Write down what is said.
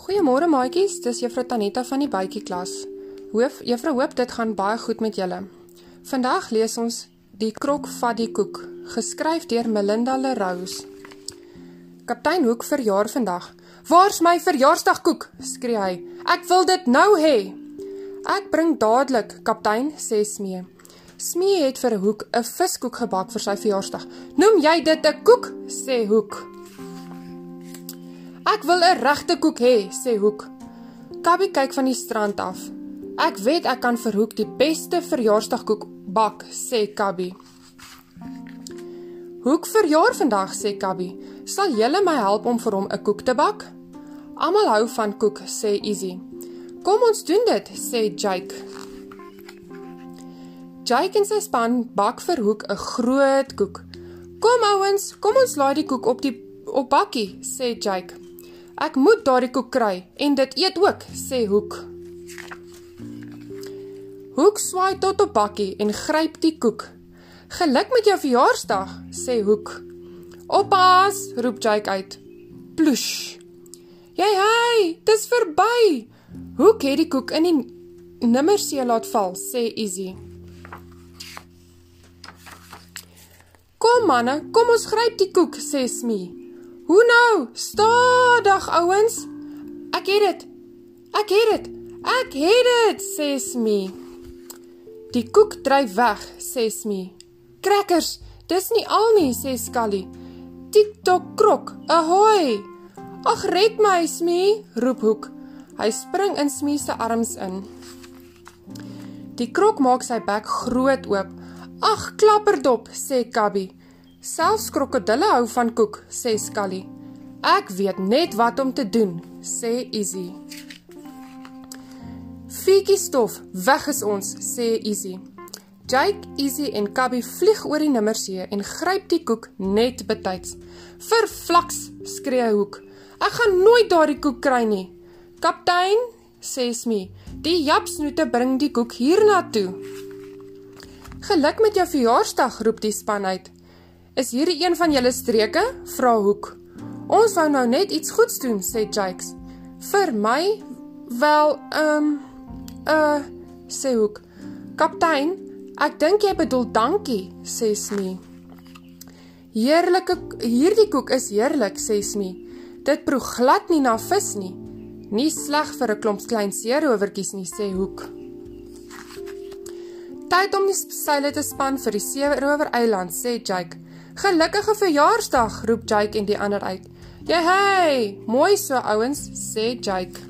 Goeiemôre maatjies, dis Juffrou Tanetta van die bytjie klas. Hoof, Juffrou hoop dit gaan baie goed met julle. Vandag lees ons Die krok vat die koek, geskryf deur Melinda Leroux. Kaptein Hoek verjaar vandag. "Waar's my verjaarsdagkoek?" skree hy. "Ek wil dit nou hê." "Ek bring dadelik, kaptein," sê Smee. Smee het vir Hoek 'n viskoek gebak vir sy verjaarsdag. "Noem jy dit 'n koek?" sê Hoek. "Ek wil 'n regte koek hê," sê Hoek. Kabbie kyk van die strand af. Ek weet ek kan vir Hoek die beste verjaarsdagkoek bak, sê Kabbie. Hoek verjaar vandag, sê Kabbie. Sal julle my help om vir hom 'n koek te bak? Almal hou van koek, sê Izzy. Kom ons doen dit, sê Jake. Jake en sy span bak vir Hoek 'n groot koek. Kom ouens, kom ons laai die koek op die op bakkie, sê Jake. Ek moet daardie koek kry en dit eet ook, sê Hoek. Hoek swaai tot op bakkie en gryp die koek. Geluk met jou verjaarsdag, sê Hoek. Oppas, roep Jake uit. Ploesh. Jy hy, dis verby. Hoek het die koek in die nimmersee laat val, sê Izzy. Kom manne, kom ons gryp die koek, sê Smee. Hoe nou? Stadig ouens. Ek het dit. Ek het dit. Ek het dit, sê Smee. Die koek dryf weg, sê Smee. Crackers, dis nie al nie, sê Scully. Tik-tok krok, ahoy! Ag red my, Smee, roep Hoek. Hy spring in Smee se arms in. Die krok maak sy bek groot oop. Ag klapperdop, sê Cubby. Selfs krokodille hou van koek, sê Scully. Ek weet net wat om te doen, sê Izzy. Fietjie stof, weg is ons, sê Izzy. Jake, Izzy en Cubby vlieg oor die nimmersee en gryp die koek net betyds. Verflaks, skree Hoek. Ek gaan nooit daardie koek kry nie. Kaptein, sê Smee, die japsnoete bring die koek hiernatoe. Geluk met jou verjaarsdag, roep die span uit. Is hierdie een van julle streke? vra Hoek. Ons wou nou net iets goeds doen, sê Jakes. Vir my? Wel, ehm um, Uh, sê Hoek. Kaptein, ek dink jy bedoel dankie, sê Smee. Heerlike hierdie koek is heerlik, sê Smee. Dit proe glad nie na vis nie. Nie sleg vir 'n klomp klein seerowertjies nie, sê Hoek. Tyd om die seile te span vir die seerower eiland, sê Jake. Gelukkige verjaarsdag, roep Jake en die ander uit. Jy hey, mooi so ouens, sê Jake.